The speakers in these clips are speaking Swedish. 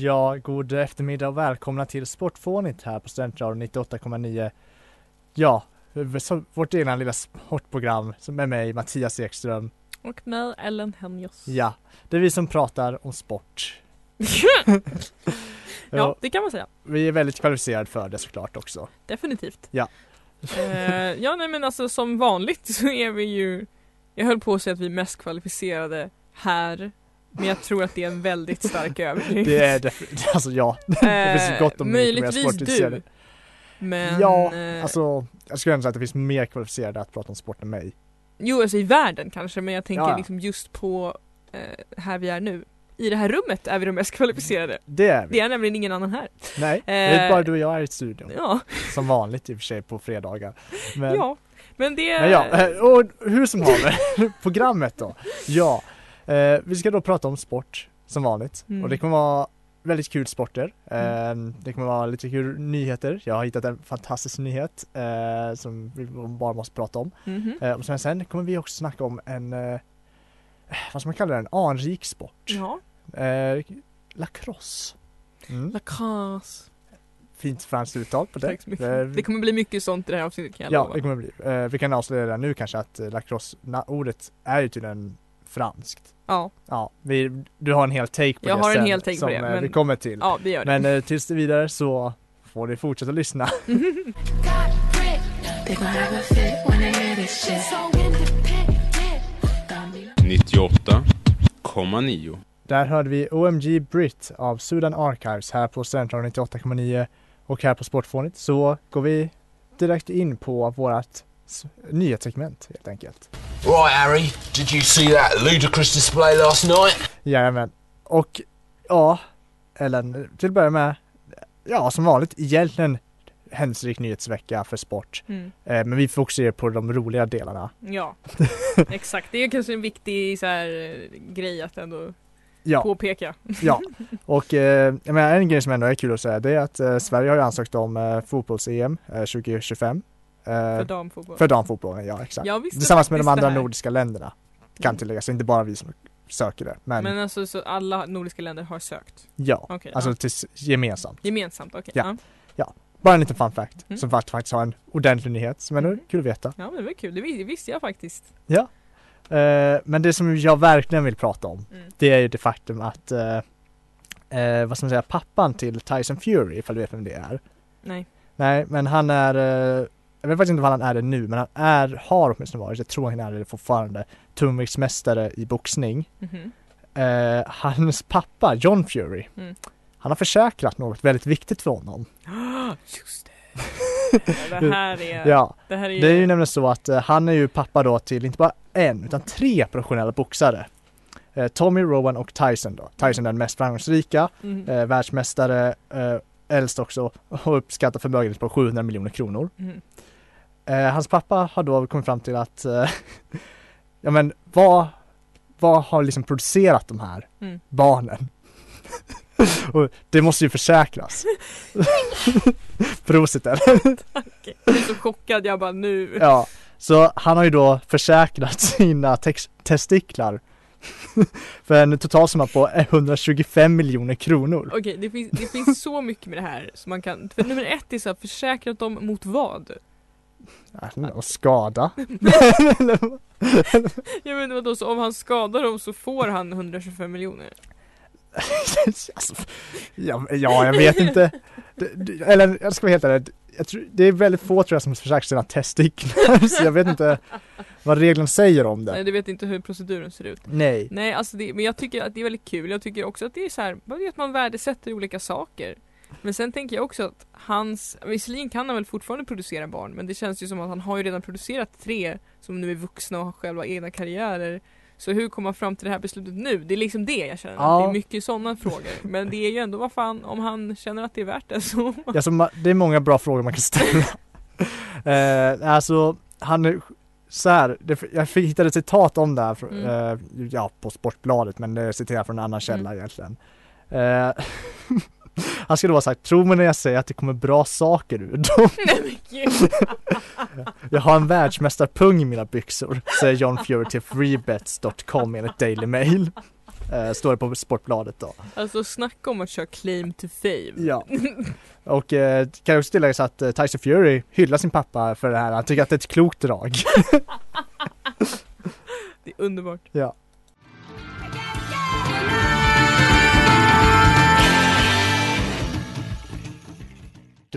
Ja, god eftermiddag och välkomna till Sportfånigt här på Studentradion 98,9. Ja, vårt egna lilla sportprogram som med mig Mattias Ekström. Och mig Ellen Henjos. Ja, det är vi som pratar om sport. ja, det kan man säga. Vi är väldigt kvalificerade för det såklart också. Definitivt. Ja. eh, ja, nej men alltså som vanligt så är vi ju Jag höll på att säga att vi är mest kvalificerade här men jag tror att det är en väldigt stark överdrift. Det är definitivt, alltså ja. det finns gott om Möjligtvis du. Men... Ja, eh, alltså jag skulle ändå säga att det finns mer kvalificerade att prata om sport än mig. Jo, alltså i världen kanske, men jag tänker Ja. liksom just på eh, här vi är nu. I det här rummet är vi de mest kvalificerade. Det är vi. Det är nämligen ingen annan här. Nej, det är Eh, bara du och jag är i studion. Ja, Som vanligt i och för sig på fredagar. Men, ja. Men det... Men ja, eh, och hur som haver, programmet då. Ja, eh, vi ska då prata om sport som vanligt Mm. och det kommer vara väldigt kul sporter. Eh, Mm. Det kommer vara lite kul nyheter. Jag har hittat en fantastisk nyhet eh, som vi bara måste prata om. Mhm. Eh, och sen, sen kommer vi också snacka om en, eh, vad ska man kalla det, en anrik sport. Ja. Eh, lacrosse. Mm. Lacrosse. Fint franskt uttal på det. Det kommer bli mycket sånt i det här avsnittet kan jag Ja, lova. det kommer bli. Vi kan avslöja redan nu kanske att eh, lacrosse, na- ordet är ju tydligen franskt. Ja, Ja, vi, du har en hel take på Jag det har en sen, hel take på som det, eh, men- vi kommer till. ja vi gör det. Men eh, tills det vidare så får ni fortsätta lyssna. They gon' have a fit when they hear this shit. 98,9 Där hörde vi OMG Brit av Sudan Archives här på Studentradion 98,9 och här på Sportfånigt så går vi direkt in på vårat s- nyhetssegment helt enkelt. Right, Harry, did you see that ludicrous display last night? Jajamän. Och ja, Ellen, till att börja med, ja som vanligt egentligen händelserik nyhetsvecka för sport. Mm. Eh, men vi fokuserar på de roliga delarna. Ja, exakt. Det är kanske en viktig så här, eh, grej att ändå Ja, påpeka. ja. Och eh, menar, en grej som ändå är kul att säga det är att eh, Sverige har ju ansökt om eh, fotbolls-EM eh, 2025. Eh, För damfotboll. för damfotbollen, ja exakt. Tillsammans med de andra nordiska länderna. Kan Mm. tilläggas, inte bara vi som söker det. Men, Men alltså så alla nordiska länder har sökt? ja, Okej, alltså ja. tills, gemensamt. Gemensamt, okej. Ja. Ja. Bara en liten fun fact Mm. som fakt- faktiskt har en ordentlig nyhet som ändå är Mm. kul att veta. ja, men det var kul. Det vis- det visste jag faktiskt. Eh, men det som jag verkligen vill prata om Mm. det är ju det faktum att eh, eh, vad ska man säga, pappan till Tyson Fury ifall du vet vem det är. Nej. Nej, men han är, jag vet faktiskt inte vad han är det nu, men han är, har åtminstone varit, jag tror han är det fortfarande, tungviktsmästare i boxning. Mhm. Eh, hans pappa, John Fury, Mm. han har försäkrat något väldigt viktigt för honom. Just det. Ja, det här är... Ja, Det här är, det är ju nämligen så att eh, han är ju pappa då till inte bara en, utan tre professionella boxare. Eh, Tommy, Rowan och Tyson då. Tyson är den mest framgångsrika, Mhm. eh, världsmästare, eh, äldst också och uppskattar förmögenhet på 700 miljoner kronor. Mhm. Eh, hans pappa har då kommit fram till att, eh, ja men vad, vad har liksom producerat de här Mm. barnen? och det måste ju försäkras. Prosit eller? Okej. Jag är så chockad, jag bara nu. Ja, så han har ju då försäkrat sina tex- testiklar för en total summa på 125 miljoner kronor. Okej, det, finns, det finns så mycket med det här som man kan, för nummer ett är så här, försäkrat dem mot vad? Och skada. Jag vet vadå, så om han skadar dem så får han 125 miljoner? alltså, ja, ja, jag vet inte. Eller jag ska vara helt ärlig, tror, det är väldigt få tror jag som försöker sina testiklar, så jag vet inte vad reglerna säger om Nej det. du vet inte hur proceduren ser ut. Nej. Nej alltså det, men jag tycker att det är väldigt kul. Jag tycker också att det är så här, det att man värdesätter olika saker. Men sen tänker jag också att hans, visserligen kan han väl fortfarande producera barn men det känns ju som att han har ju redan producerat tre som nu är vuxna och har själva egna karriärer. Så hur kommer man fram till det här beslutet nu? Det är liksom det jag känner. Ja. Det är mycket sådana frågor. Men det är ju ändå vad fan, om han känner att det är värt det så. Alltså, det är många bra frågor man kan ställa. eh, alltså, han är så här, det, jag fick hitta ett citat om det här, från, Mm. eh, ja på Sportbladet men det är citerat från en annan källa egentligen. Eh, han skulle då ha sagt, tro mig när jag säger att det kommer bra saker ur dem. Nej men gud. Jag har en världsmästarpung i mina byxor, säger John Fury till freebets.com enligt Daily Mail. Eh, står det på Sportbladet då. Alltså snacka om att köra claim to fame. Ja. Och eh, kan jag också tillägga så att eh, Tyson Fury hyllar sin pappa för det här, han tycker att det är ett klokt drag. Det är underbart. ja.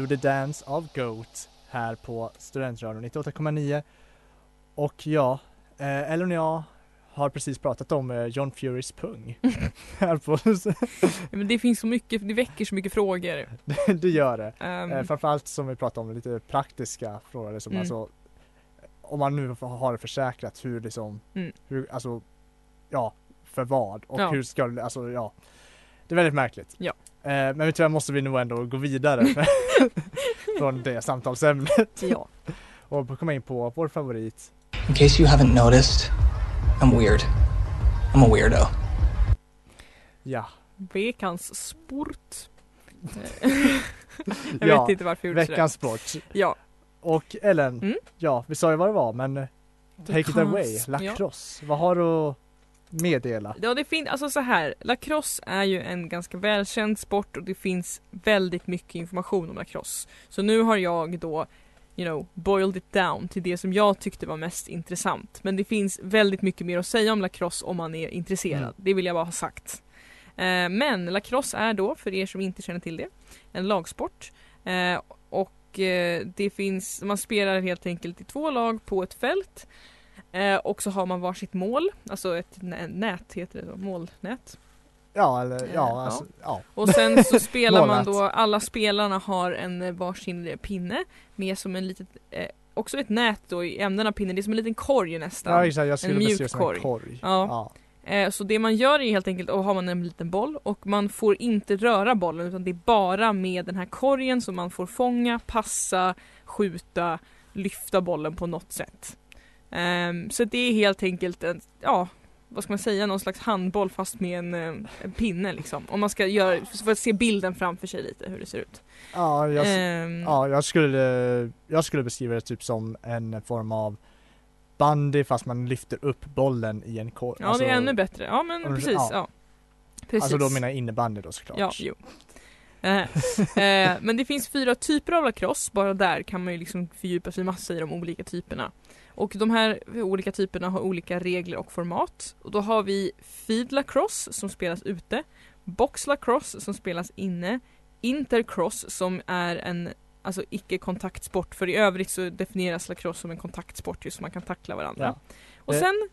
Do the Dance of Goat här på Studentradion 98,9 Och ja, eh, Ellen och jag har precis pratat om eh, John Furys pung. här på, Men det finns så mycket, det väcker så mycket frågor. det gör det. Ehm, Eh, framförallt som vi pratade om, lite praktiska frågor som Mm. alltså Om man nu har försäkrat hur liksom, Mm. hur, alltså Ja, för vad och Ja. hur ska alltså ja Det är väldigt märkligt. Ja. Eh, men tyvärr måste vi nog ändå gå vidare från det samtalsämnet ja. och komma in på vår favorit. In case you haven't noticed, I'm weird. I'm a weirdo. Ja, Veckans sport. Jag Ja, vet inte varför jag gjorde veckans sport. sådär. Ja. Och Ellen, Mm. ja vi sa ju vad det var men take it away, Ja. lacrosse. Vad har du meddela? Ja det finns, alltså så här, lacrosse är ju en ganska välkänd sport och det finns väldigt mycket information om lacrosse. Så nu har jag då, you know, boiled it down till det som jag tyckte var mest intressant. Men det finns väldigt mycket mer att säga om lacrosse om man är intresserad. Mm. Det vill jag bara ha sagt. Eh, men lacrosse är då, för er som inte känner till det, en lagsport. Eh, och eh, det finns, man spelar helt enkelt i två lag på ett fält. Eh, och så har man varsitt mål, alltså ett nä- nät heter det då, målnät. Ja, eller Eh, ja, alltså, ja. Och sen så spelar man då, alla spelarna har en eh, varsin eh, pinne med som en litet, eh, också ett nät då i änden av pinnen, det är som en liten korg nästan. Ja exakt, jag skulle mjuk det som korg. en korg. Ja. Eh, så det man gör är helt enkelt, och har man en liten boll och man får inte röra bollen utan det är bara med den här korgen som man får fånga, passa, skjuta, lyfta bollen på något sätt. Ehm, så det är helt enkelt en, ja, vad ska man säga, någon slags handboll fast med en, eh, en pinne liksom. Om man ska göra, för att se bilden framför sig lite hur det ser ut. Ja, jag, Ehm, ja, jag skulle, jag skulle beskriva det typ som en form av bandy fast man lyfter upp bollen i en korg. ja det är ännu bättre, ja men precis, ja. ja. Precis. Alltså då menar jag innebandy då såklart. Ja, jo. Eh, eh, men det finns fyra typer av lacrosse, bara där kan man ju liksom fördjupa sig massa i de olika typerna. Och de här olika typerna har olika regler och format. Och då har vi feed lacrosse som spelas ute, box lacrosse som spelas inne, intercross som är en alltså icke-kontaktsport för i övrigt så definieras lacrosse som en kontaktsport just så man kan tackla varandra. Ja. Och Eh, sen,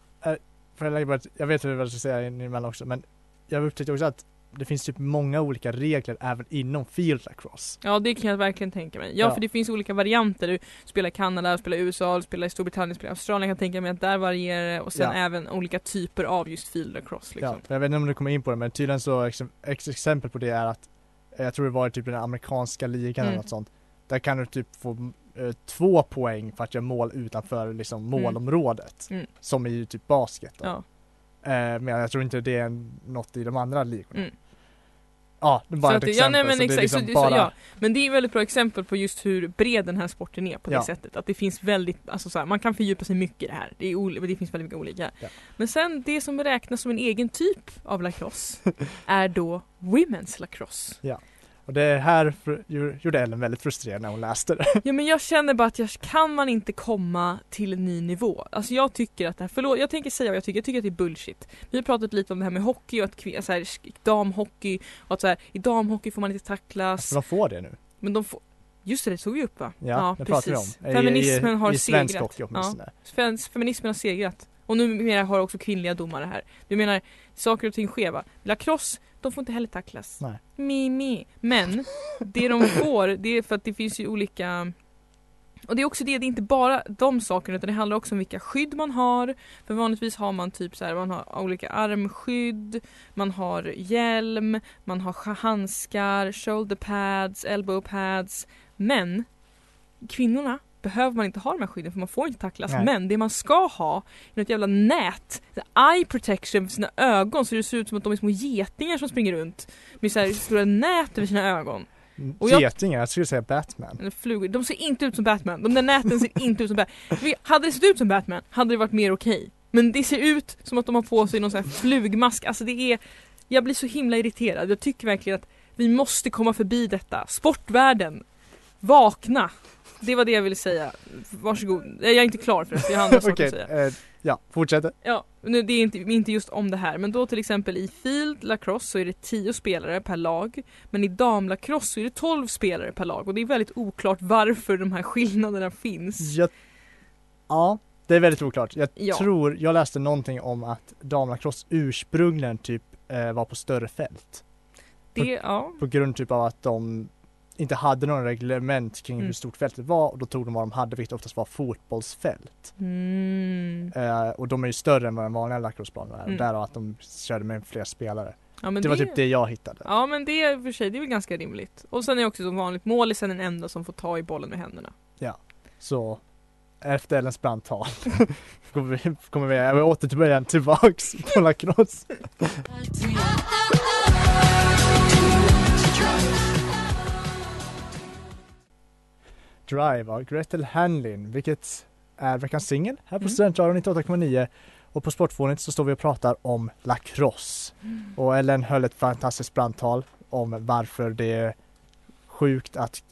För jag, bara, ett- jag vet vad jag ska säga emellan också men jag upptäckte också att det finns typ många olika regler även inom field lacrosse. ja det kan jag verkligen tänka mig. Ja, Ja. för det finns olika varianter. Du spelar i Kanada, du spelar i USA, du spelar i Storbritannien, du spelar i Australien. Jag kan tänka mig att där varierar det och sen Ja. även olika typer av just field lacrosse liksom. Ja, jag vet inte om du kommer in på det men tydligen så ex, ex, exempel på det är att jag tror det var typ den amerikanska ligan Mm. eller något sånt. Där kan du typ få eh, två poäng för att göra mål utanför liksom målområdet. Mm. Som i typ basket då. Ja. Eh, men jag tror inte det är något i de andra ligorna. Mm. Ja, det är bara Så ett att, exempel. ja, nej, men så exakt, liksom så, bara... ja. Men det är ett väldigt bra exempel på just hur bred den här sporten är på det Ja. sättet. Att det finns väldigt, alltså så här, man kan fördjupa sig mycket i det här. Det, är det finns väldigt mycket olika. Ja. Men sen det som räknas som en egen typ av lacrosse är då Women's lacrosse. Och det här gjorde Ellen väldigt frustrerad när hon läste det. Ja men jag känner bara att jag kan man inte komma till en ny nivå. Alltså jag tycker att det här, förlåt jag tänker säga vad jag tycker, jag tycker att det är bullshit. Vi har pratat lite om det här med hockey och att så här, damhockey och att så här, i damhockey får man inte tacklas. För de får det nu. Men de får, just det, det tog vi upp va? Ja, det pratar vi om. I- Feminismen i, har I svensk segrat. hockey åtminstone. Fem- Feminismen har segrat. Och numera har också kvinnliga domare här. Du menar, saker och ting sker va? Lacrosse, de får inte heller tacklas. Nej. Mi, mi. Men, det de får, det är för att det finns ju olika och det är också det, det är inte bara de sakerna utan det handlar också om vilka skydd man har. För vanligtvis har man typ så här, man har olika armskydd, man har hjälm, man har sk- handskar, shoulder pads, elbow pads. Men kvinnorna behöver man inte ha de här skydden för man får inte tacklas. Nej. Men det man ska ha är något jävla nät, eye protection för sina ögon så det ser ut som att de är små getingar som springer runt med så här stora nät över sina ögon. Och jag- Getingar, jag skulle säga Batman. Eller flugor. De ser inte ut som Batman. De där näten ser inte ut som Batman. Hade det sett ut som Batman hade det varit mer okej. Men det ser ut som att de har på sig någon sån här flugmask. Alltså det är... Jag blir så himla irriterad. Jag tycker verkligen att vi måste komma förbi detta. Sportvärlden. Vakna. Det var det jag ville säga. Varsågod. Jag är inte klar förresten. Jag har andra saker Okej, att säga. eh, ja, fortsätter. Ja, nu, det är inte, inte just om det här men då till exempel i Field Lacrosse så är det 10 spelare per lag men i damlacrosse så är det 12 spelare per lag och det är väldigt oklart varför de här skillnaderna finns. Jag, ja, det är väldigt oklart. Jag Ja. tror, jag läste någonting om att damlacrosse ursprungligen typ eh, var på större fält. Det, ja. På grund typ av att de inte hade någon reglement kring Mm. hur stort fältet var och då tog de vad de hade vilket oftast var fotbollsfält. Mm. Eh, och de är ju större än vad den vanliga lacrossebanan är Mm. och därav att de körde med fler spelare. ja men det var typ det jag hittade. Ja men det är för sig, det är väl ganska rimligt. Och sen är också som vanligt målisen den enda som får ta i bollen med händerna. Så efter Ellens brandtal kommer vi, kommer vi åter till början tillbaks på lacrosse. Drive av Gretel Hanlin, vilket är veckans singel här på Mm. Studentradion 98,9 och på Sportfånigt så står vi och pratar om lacrosse. Och Ellen höll ett fantastiskt brandtal om varför det är sjukt att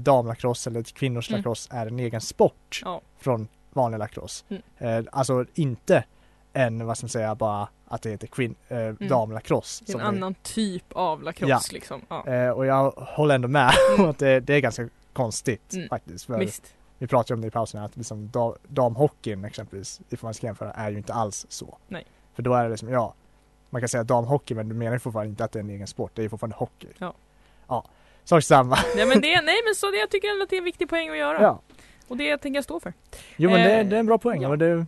damlacrosse eller kvinnors Mm. lacrosse är en egen sport Ja. från vanlig lacrosse. Mm. Eh, alltså inte en, vad ska man säga, bara att det heter kvin- eh, damlacrosse. Det är en annan typ av lacrosse liksom. Ja. Eh, och jag håller ändå med om att det, det är ganska konstigt Mm. faktiskt. För Visst. vi pratade om det i pausen att liksom da, damhockeyn exempelvis, ifall man ska jämföra, är ju inte alls så. Nej. För då är det liksom, ja, man kan säga damhockey men du menar ju fortfarande inte att det är en egen sport, det är ju fortfarande hockey. Ja. Ja, sak samma. Nej men, det, nej men så det, jag tycker ändå att det är en viktig poäng att göra. Ja. Och det tänker jag stå för. Jo men det, Eh, det är en bra poäng, ja. och det är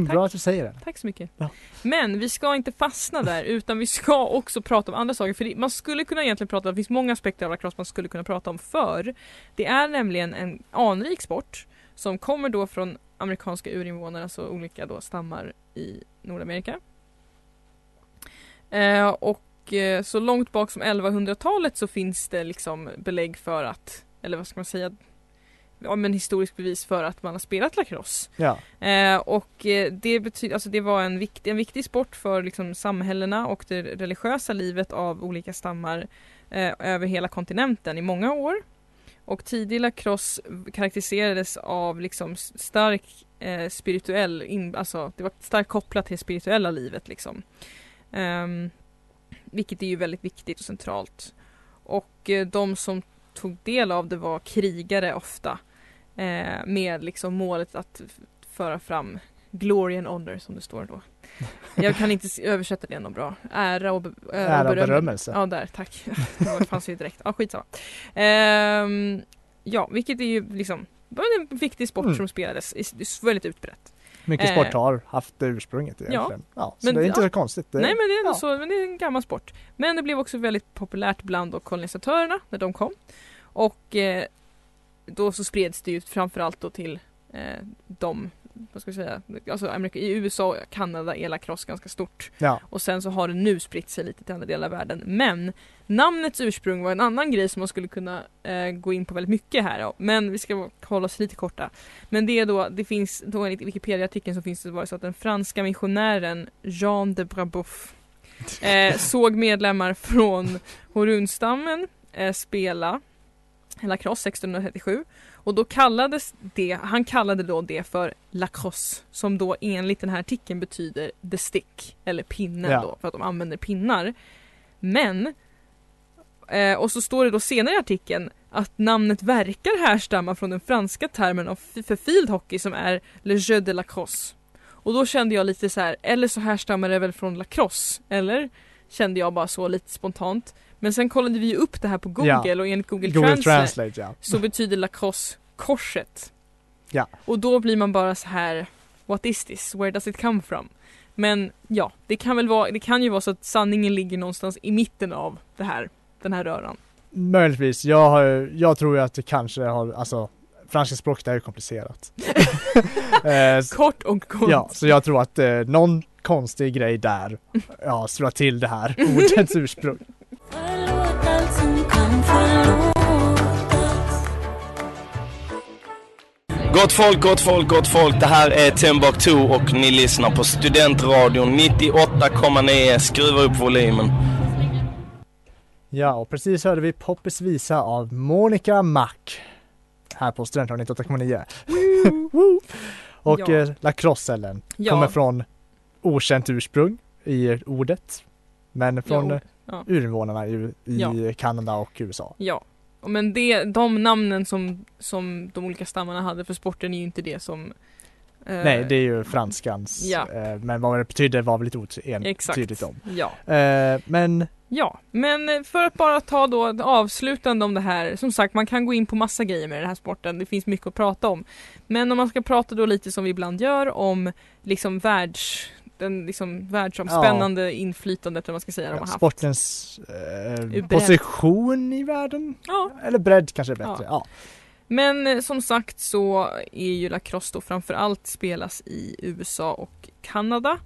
bra att du säger det. Tack så mycket. Ja. Men vi ska inte fastna där utan vi ska också prata om andra saker. För det, man skulle kunna egentligen prata, det finns många aspekter av lacrosse man skulle kunna prata om för det är nämligen en anrik sport som kommer då från amerikanska urinvånare, alltså olika då stammar i Nordamerika. Eh, och eh, så långt bak som 1100-talet så finns det liksom belägg för att, eller vad ska man säga, ja men historiskt bevis för att man har spelat lacrosse. Ja, Eh, och eh, det betyder, alltså det var en viktig, en viktig sport för liksom samhällena och det religiösa livet av olika stammar eh, över hela kontinenten i många år. Och tidig lacrosse karaktäriserades av liksom stark eh, spirituell, in, alltså det var starkt kopplat till det spirituella livet liksom. Ehm, vilket är ju väldigt viktigt och centralt. Och eh, de som tog del av det var krigare ofta. Eh, med liksom målet att föra fram glory and honor som det står då. Jag kan inte översätta det något bra. Ära och, ö- ära och beröm- berömmelse. Ja, där, tack. Det fanns ju direkt. Ja, skitsamma. Ehm, ja, vilket är ju liksom en viktig sport Mm. som spelades, väldigt utbrett. Mycket eh, sport har haft det ursprunget egentligen. Ja, så men det är inte ja. så konstigt. Det, Nej men det är ja. så, men det är en gammal sport. Men det blev också väldigt populärt bland då kolonisatörerna när de kom. Och eh, då så spreds det ju framförallt då till eh, de, vad ska jag säga, alltså Amerika, i USA Kanada är lacrosse ganska stort. Ja, Och sen så har det nu spritt sig lite till andra delar av världen. Men namnets ursprung var en annan grej som man skulle kunna eh, gå in på väldigt mycket här. då. Men vi ska hålla oss lite korta. Men det är då, det finns, då enligt Wikipedia-artikeln så finns det det så att den franska missionären Jean de Brabouf eh, såg medlemmar från Horunstammen eh, spela lacrosse 1637 och då kallades det, han kallade då det för lacrosse som då enligt den här artikeln betyder the stick eller pinnen Ja. då för att de använder pinnar. Men eh, och så står det då senare i artikeln att namnet verkar härstamma från den franska termen av, för field hockey som är le jeu de lacrosse. Och då kände jag lite så här, eller så härstammar det väl från lacrosse, eller? Kände jag bara så lite spontant. Men sen kollade vi upp det här på Google Ja. och enligt Google, Google Translate, Translate ja. så betyder lacrosse korset. Ja. Och då blir man bara så här, what is this? Where does it come from? Men ja, det kan väl vara, det kan ju vara så att sanningen ligger någonstans i mitten av det här, den här röran. Möjligtvis. Jag, har, jag tror ju att det kanske har, alltså franska språket är ju komplicerat. eh, Kort och gott. ja, så jag tror att eh, någon konstig grej där, ja, slår till det här ordets ursprung. Gott folk, gott folk, gott folk. Det här är Timbuktu och ni lyssnar på Studentradion 98,9. Skruva upp volymen. Ja, och precis hörde vi Poppis visa av Monica Mac här på Studentradion 98,9. Woo! och Ja. eh, Ja. kommer från okänt ursprung i ordet, men från Ja, eh, ja. urinvånarna i, i Ja. Kanada och USA. Ja, men det, de namnen som, som de olika stammarna hade för sporten är ju inte det som eh, Nej, det är ju franskans, Ja. eh, men vad det betydde var väl lite otydligt om. Ja. Eh, men Ja, men för att bara ta då avslutande om det här. Som sagt, man kan gå in på massa grejer med den här sporten. Det finns mycket att prata om. Men om man ska prata då lite som vi ibland gör om liksom världs den liksom världsomspännande inflytandet eller vad man ska säga de har ja, haft. sportens eh, position i världen, Ja, eller bredd kanske är bättre. Ja. Ja. Men eh, som sagt så är ju lacrosse då framförallt spelas i USA och Kanada.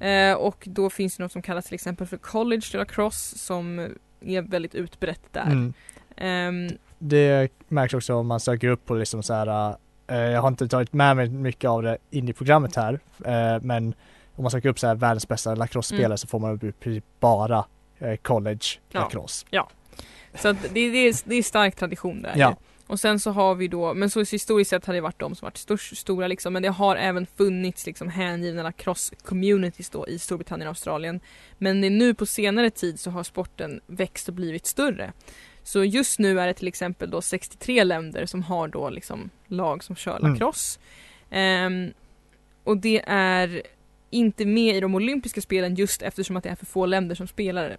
Eh, och då finns det något som kallas till exempel för college lacrosse som är väldigt utbrett där. Mm. Ehm, Det märks också om man söker upp på liksom så här, eh, jag har inte tagit med mig mycket av det in i programmet här, eh, men om man söker upp så här världens bästa lacrosse-spelare Mm. så får man princip bara eh, college Ja. lacrosse. så att det, det, är, det är stark tradition där Ja. Och sen så har vi då, men så historiskt sett har det varit de som varit störst, stora liksom, men det har även funnits liksom hängivna lacrosse-communities då i Storbritannien och Australien. Men nu på senare tid så har sporten växt och blivit större. Så just nu är det till exempel då 63 länder som har då liksom lag som kör Mm. lacrosse. Ehm, och det är inte med i de olympiska spelen just eftersom att det är för få länder som spelar det.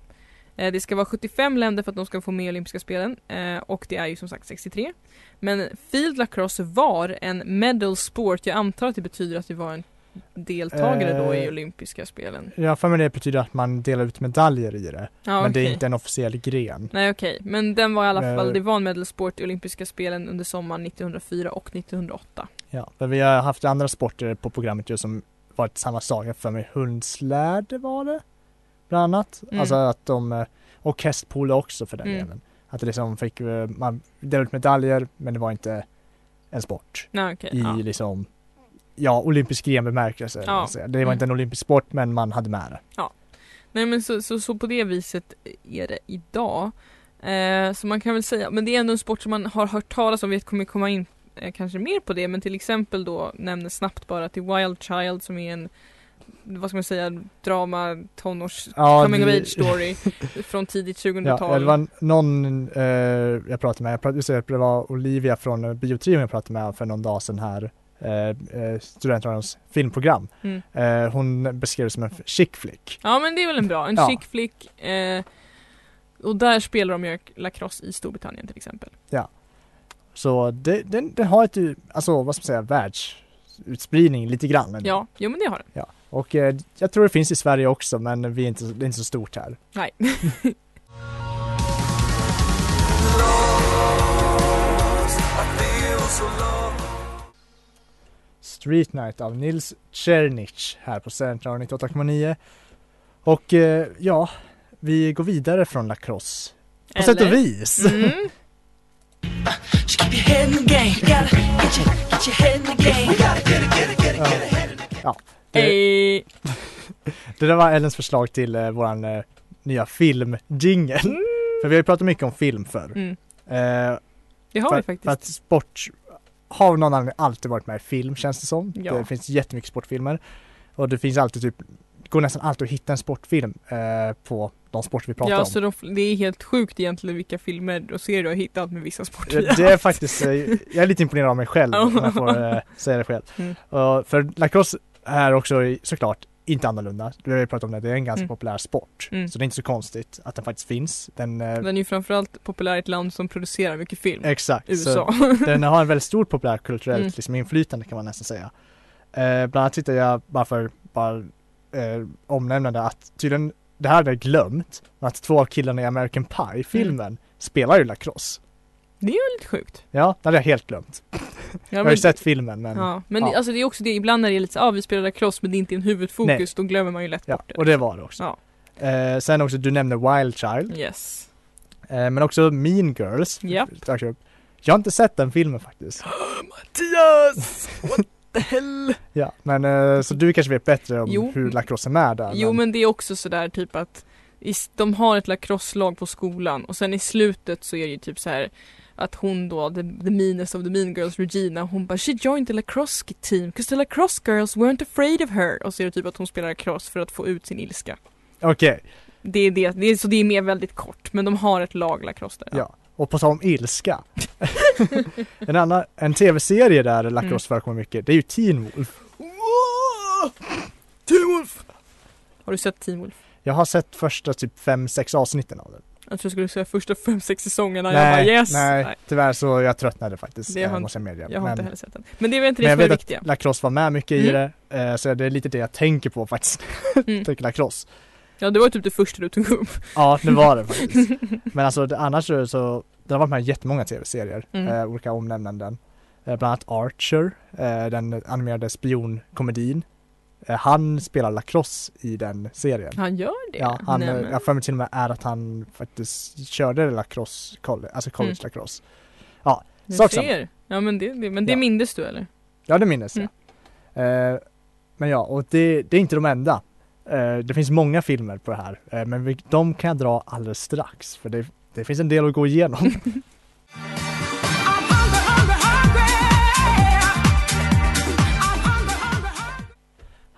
Eh, Det ska vara 75 länder för att de ska få med i olympiska spelen eh, och det är ju som sagt 63. Men field lacrosse var en medal sport. Jag antar att det betyder att det var en deltagare då i Eh, olympiska spelen. Jag för mig det betyder att man delar ut medaljer i det, Ja, men det är inte en officiell gren. Nej okej, men den var i alla Eh. fall, det var en medal sport i olympiska spelen under sommaren 1904 och 1908. Ja, men vi har haft andra sporter på programmet ju som varit samma sak. För mig hundsläde var det, bland annat. Mm. Alltså att de, eh, och hästpolo också för den Mm. delen. Att det liksom fick, eh, man delade ut medaljer men det var inte en sport Nej okej, i ja. liksom, ja olympisk gren bemärkelse. Ja. Det var Mm. inte en olympisk sport men man hade med det. Nej men så, så, så på det viset är det idag. Eh, så man kan väl säga, men det är ändå en sport som man har hört talas om, vi kommer komma in kanske mer på det, men till exempel då nämner snabbt bara till Wild Child som är en vad ska man säga, drama, tonårs, Ja, coming of age story från tidigt Ja, 2000-tal. det var någon eh, jag pratade med, jag pratade, det, var Olivia från eh, Biotrion jag pratade med för någon dag sedan här, eh, eh, Studentradions filmprogram. Mm. Eh, hon beskrev det som en chick flick. Ja men det är väl en bra, en Ja. chick flick. Eh, och där spelar de ju lacrosse i Storbritannien till exempel. Så det, den, den har ett, alltså vad ska man säga, världsutspridning lite grann. ändå. Ja, jo men det har den. ja. Och eh, jag tror det finns i Sverige också men vi är inte, det är inte så stort här. Nej. Street Night av Nils Czernich här på Studentradion 98,9. Och eh, ja, vi går vidare från lacrosse. På sätt och Eller? vis. Mm. Ja. Det, det där var Ellens förslag till eh, våran eh, nya filmjingel. För vi har ju pratat mycket om film förr. Mm. Eh, Det har för, vi faktiskt. För att sport har av någon anledning alltid varit med i film känns det som. Ja. Det finns jättemycket sportfilmer. Och det finns alltid typ, går nästan alltid att hitta en sportfilm eh, på de sporter vi pratar ja, om. så de, det är helt sjukt egentligen vilka filmer och serier du har hittat med vissa sporter. Ja, Det är faktiskt, eh, jag är lite imponerad av mig själv Ja. om jag får eh, säga det själv. Mm. Och för lacrosse är också såklart inte annorlunda. Vi har ju pratat om det, det är en ganska Mm. populär sport. Mm. Så det är inte så konstigt att den faktiskt finns. Den, eh, Den är ju framförallt populär i ett land som producerar mycket film. exakt. USA. Den har en väldigt stor populärkulturellt Mm. liksom, inflytande kan man nästan säga. Eh, bland annat tittar jag bara för bara, eh, omnämnande att tydligen, det här hade jag glömt, att två av killarna i American Pie-filmen Mm. spelar ju lacrosse. Det är ju lite sjukt. Ja, det hade jag helt glömt. Ja, jag har ju sett filmen men Ja, men ja. Alltså det är också det, ibland när det är lite så, ah, vi spelar lacrosse men det är inte en huvudfokus, Nej. då glömmer man ju lätt Ja, bort det. och det var det också. Ja. Eh, sen också, du nämnde Wild Child, Yes. eh, men också Mean Girls. Ja. Så- Jag har inte sett den filmen faktiskt. Mattias! The hell? Ja, men eh, så du kanske vet bättre om Jo. hur lacrosse är med där. Jo men det är också sådär typ att de har ett lacrosselag på skolan och sen i slutet så är det ju typ så här att hon då, the, the meanest of the mean girls, Regina, hon bara She joined the lacrosse team because the lacrosse girls weren't afraid of her. Och så är det typ att hon spelar lacrosse för att få ut sin ilska. Okej, Det är det, det är, så det är mer väldigt kort men de har ett lag lacrosse där. ja. Och på tal om ilska. en annan, en tv-serie där lacrosse Mm. förekommer mycket, det är ju Teen Wolf. Teen Wolf! Har du sett Teen Wolf? Jag har sett första typ 5-6 avsnitten av den. Jag tror jag skulle säga första fem, sex säsongerna. jag bara yes! nej, tyvärr så jag tröttnade faktiskt, Det har eh, måste jag medge. Jag har men, inte heller sett den. Men det är väl inte men det jag som är vet viktiga. att lacrosse var med mycket i Mm. det, eh, så det är lite det jag tänker på faktiskt. Mm. tänker lacrosse. Ja det var typ det första du tog upp. Ja, det var det faktiskt. Men alltså det, annars så, det har varit med i jättemånga tv-serier, Mm. eh, olika omnämnanden. Eh, bland annat Archer, eh, den animerade spionkomedin. Eh, han spelar lacrosse i den serien. Han gör det? Ja, han, eh, Nej, men- jag för mig till och med är att han faktiskt körde lacrosse, colle- alltså college Mm. lacrosse. Ja, Du sak ser. Ja men det, det, men det Ja. mindes du eller? Ja, det minns Mm. jag. Eh, men ja, och det, det är inte de enda. Eh, det finns många filmer på det här, eh, men de kan jag dra alldeles strax, för det, det finns en del att gå igenom.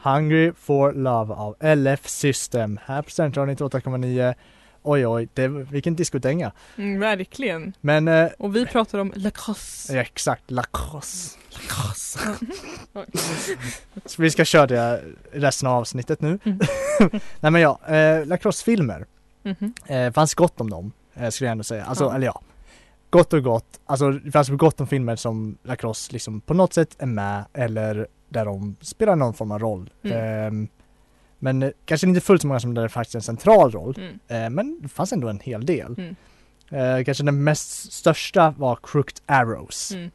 Hungry for Love av LF System här på Studentradion 98,9. Oj oj, det, vilken discodänga. Mm, verkligen. Men eh, Och vi pratar om lacrosse. ja, exakt, lacrosse. Lacrosse. Så vi ska köra det resten av avsnittet nu. Mm. Nej men ja, eh, lacrossefilmer. Mhm. Eh, fanns gott om dem, eh, skulle jag ändå säga. Alltså, Ja. eller ja. Gott och gott. Alltså det fanns gott om filmer som lacrosse liksom på något sätt är med eller där de spelar någon form av roll. Mm. Ehm, men eh, kanske inte fullt så många som där det faktiskt är en central roll. Mm. Eh, men det fanns ändå en hel del. Mm. Eh, kanske den mest största var Crooked Arrows Mm.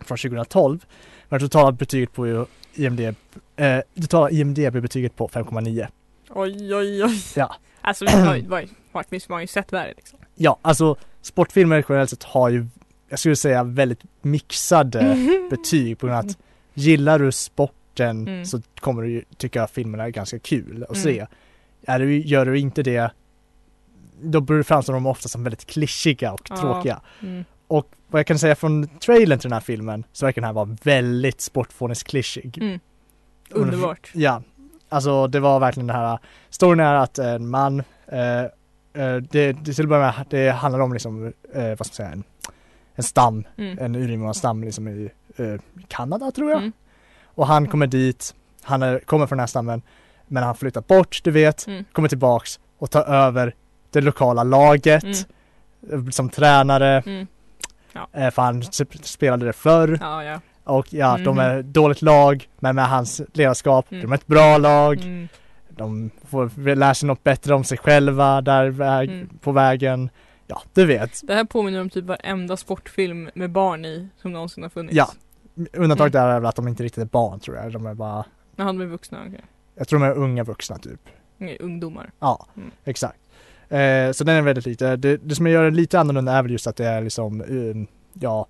från 2012. Men totala betyget på IMDB, eh, totala IMDB-betyget på 5,9. Oj oj oj. Ja. Alltså vi har man ju sett värre liksom. Ja, alltså sportfilmer generellt sett har ju, jag skulle säga väldigt mixade betyg på grund av att gillar du sporten Mm. så kommer du ju tycka filmerna är ganska kul att Mm. se. Är du, gör du inte det, då framstår de ofta som väldigt klyschiga och Ja. tråkiga. Mm. Och vad jag kan säga från trailern till den här filmen så verkar den här vara väldigt sportfåniskt klyschig. Mm. Underbart. Ja, alltså det var verkligen det här, storyn är att en man, eh, eh, det, det till att börja med, det handlar om liksom, eh, vad ska man säga, en, en stam, Mm. en urinvånarstam liksom i eh, Kanada tror jag. Mm. Och han kommer dit, han är, kommer från den här stammen, men han flyttar bort, du vet, Mm. kommer tillbaks och tar över det lokala laget Mm. eh, som tränare, Mm. eh, för han sp- spelade det förr. Ja ja. Och ja, de Mhm. är ett dåligt lag, men med hans ledarskap, Mm. de är ett bra lag. Mm. De får lära sig något bättre om sig själva där väg, Mm. på vägen. Ja, du vet. Det här påminner om typ varenda sportfilm med barn i som någonsin har funnits. Ja. Undantaget Mm. är väl att de inte riktigt är barn tror jag. De är bara, När han blev vuxna, okej. jag tror de är unga vuxna typ. Okay. Ungdomar. Ja, Mm. exakt. Eh, så den är väldigt lite, det, det som gör det lite annorlunda är väl just att det är liksom, um, ja,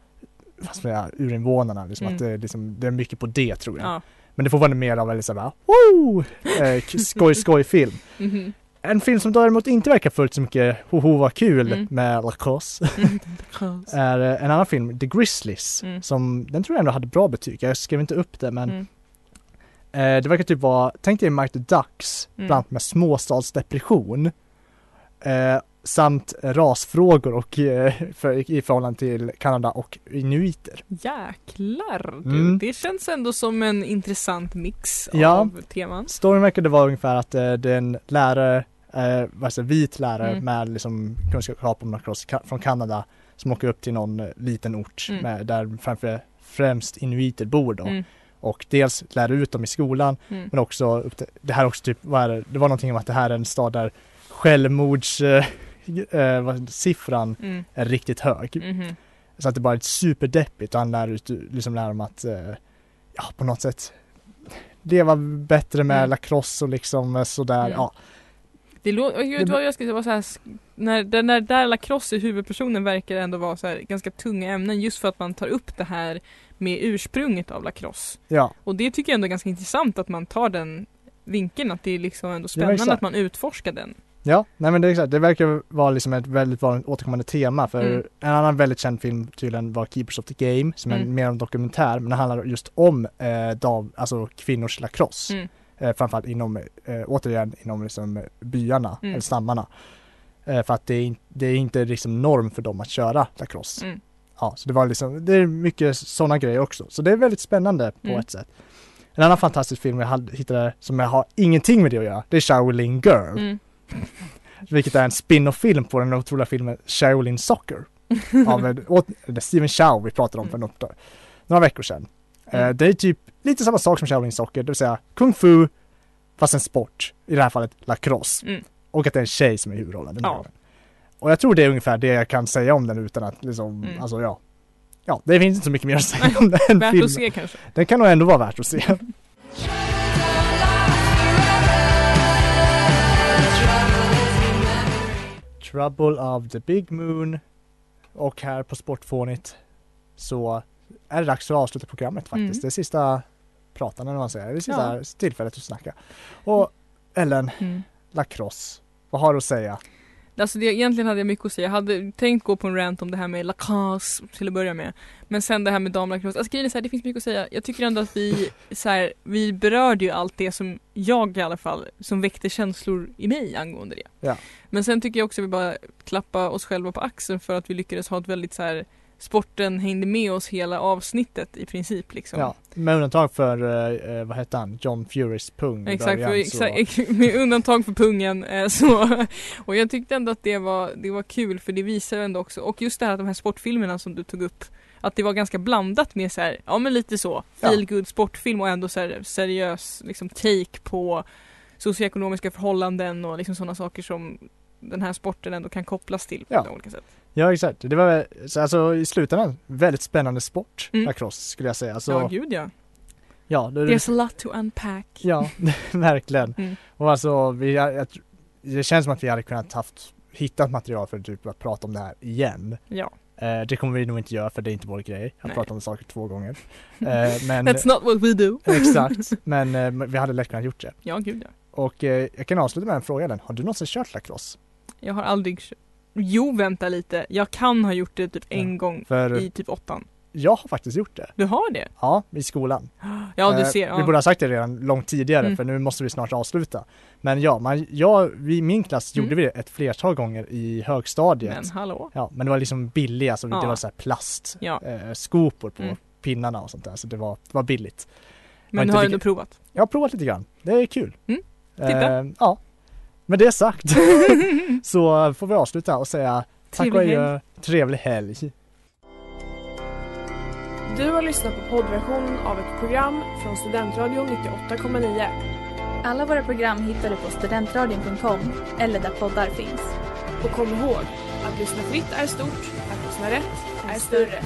man säga, urinvånarna. Liksom Mm. att det, är liksom, det är mycket på det tror jag. Ja. Men det får vara mer av en liksom bara, woo! Eh, skoj skoj film. Mhm. En film som däremot inte verkar fullt så mycket hoho vad kul Mm. med lacrosse Mm. är eh, en annan film, The Grizzlies, Mm. som den tror jag ändå hade bra betyg. Jag skrev inte upp det men Mm. eh, det verkar typ vara, tänk dig Mighty Ducks Mm. bland annat med småstadsdepression eh, samt rasfrågor och eh, för, i förhållande till Kanada och inuiter. Jäklar du. Mm. Det känns ändå som en intressant mix Ja. av teman. Storyn verkade vara ungefär att eh, det är en lärare, eh, alltså vit lärare Mm. med liksom kunskap om lacrosse från Kanada som åker upp till någon eh, liten ort Mm. med, där framför främst inuiter bor då. Mm. Och dels lär ut dem i skolan Mm. men också, det här är också typ, vad är det? det var någonting om att det här är en stad där självmords eh, siffran Mm. är riktigt hög. Mhm. Så att det bara är superdeppigt och han lär ut, liksom lär dem att, eh, ja på något sätt leva bättre med Mm. lacrosse och liksom eh, sådär, Mm. ja. Det låter, Det- vad jag ska säga, var så här, sk- när, där, när där lacrosse i huvudpersonen verkar ändå vara så här, ganska tunga ämnen just för att man tar upp det här med ursprunget av lacrosse. Ja, Och det tycker jag ändå är ganska intressant att man tar den vinkeln, att det är liksom ändå Ja, spännande exakt. att man utforskar den. Ja, nej men det är exakt, det verkar vara liksom ett väldigt vanligt återkommande tema för Mm. en annan väldigt känd film tydligen var Keepers of the Game som är Mm. mer en dokumentär men det handlar just om eh, dav, alltså kvinnors lacrosse. Mm. Eh, framförallt inom, eh, återigen inom liksom byarna Mm. eller stammarna. Eh, för att det är, in, det är inte liksom norm för dem att köra lacrosse. Mm. Ja, så det var liksom, det är mycket sådana grejer också. Så det är väldigt spännande på Mm. ett sätt. En annan fantastisk film jag hittade som jag har ingenting med det att göra, det är Shaolin Girl. Vilket är en spin-off-film på den otroliga filmen Shaolin Soccer. av är Steven Chow vi pratade om för något, några veckor sedan. Eh, Mm. det är typ lite samma sak som Shaolin Soccer, det vill säga kung fu fast en sport. I det här fallet lacrosse. Mm. Och att det är en tjej som är huvudrollen. Ja. Och jag tror det är ungefär det jag kan säga om den utan att liksom, Mm. alltså ja. Ja, det finns inte så mycket mer att säga om den Värt filmen. att se kanske. Den kan nog ändå vara värt att se. Trouble of the Big Moon och här på Sportfånigt så är det dags att avsluta programmet faktiskt. Mm. Det sista pratan eller vad man säger, det sista tillfället att snacka. Och Ellen, Mm. lacrosse, vad har du att säga? Alltså det, egentligen hade jag mycket att säga. Jag hade tänkt gå på en rant om det här med lacrosse till att börja med. Men sen det här med damlacrosse. Alltså grejen är så här, det finns mycket att säga. Jag tycker ändå att vi, så här, vi berörde ju allt det som jag i alla fall, som väckte känslor i mig angående det. Ja. Men sen tycker jag också att vi bara klappa oss själva på axeln för att vi lyckades ha ett väldigt så här Sporten hängde med oss hela avsnittet i princip liksom. Ja, med undantag för, eh, vad hette han, John Furys pung Exakt, början, så- exakt med undantag för pungen. Eh, så, och jag tyckte ändå att det var, det var kul för det visar ändå också, och just det här att de här sportfilmerna som du tog upp att det var ganska blandat med så här, ja men lite så, Ja. feel good sportfilm och ändå så här seriös liksom take på socioekonomiska förhållanden och liksom sådana saker som den här sporten ändå kan kopplas till på Ja. olika sätt. Ja exakt, det var alltså i slutändan väldigt spännande sport, Mm. lacrosse skulle jag säga. Alltså, ja gud ja. ja, det, There's a lot to unpack. ja verkligen. Mm. Och alltså, vi, jag, det känns som att vi hade kunnat haft, hittat material för typ att prata om det här igen. Ja. Eh, det kommer vi nog inte göra för det är inte vår grej, att Nej. prata om saker två gånger. Eh, men, That's not what we do. exakt, men eh, vi hade lätt kunnat gjort det. Ja gud ja. Och eh, jag kan avsluta med en fråga Ellen. har du någonsin kört lacrosse? Jag har aldrig kö- Jo vänta lite, jag kan ha gjort det typ en Ja, gång För i typ åttan. jag har faktiskt gjort det. Du har det? Ja, i skolan. Ja du Eh, ser. Vi Ja. borde ha sagt det redan långt tidigare Mm. för nu måste vi snart avsluta. Men ja, man, ja vi, i min klass Mm. gjorde vi det ett flertal gånger i högstadiet. Men hallå? Ja, men det var liksom billiga, alltså Ja. det var så här plast, Ja. eh, på Mm. pinnarna och sånt där, så det var, det var billigt. Men du har ändå provat? Jag har provat lite grann, det är kul. Mm, titta. Eh, ja, med det sagt så får vi avsluta och säga tack och adjö, trevlig helg. Du har lyssnat på poddversionen av ett program från Studentradion 98,9. Alla våra program hittar du på studentradion.com eller där poddar finns. Och kom ihåg, att lyssna fritt är stort, att lyssna rätt är större.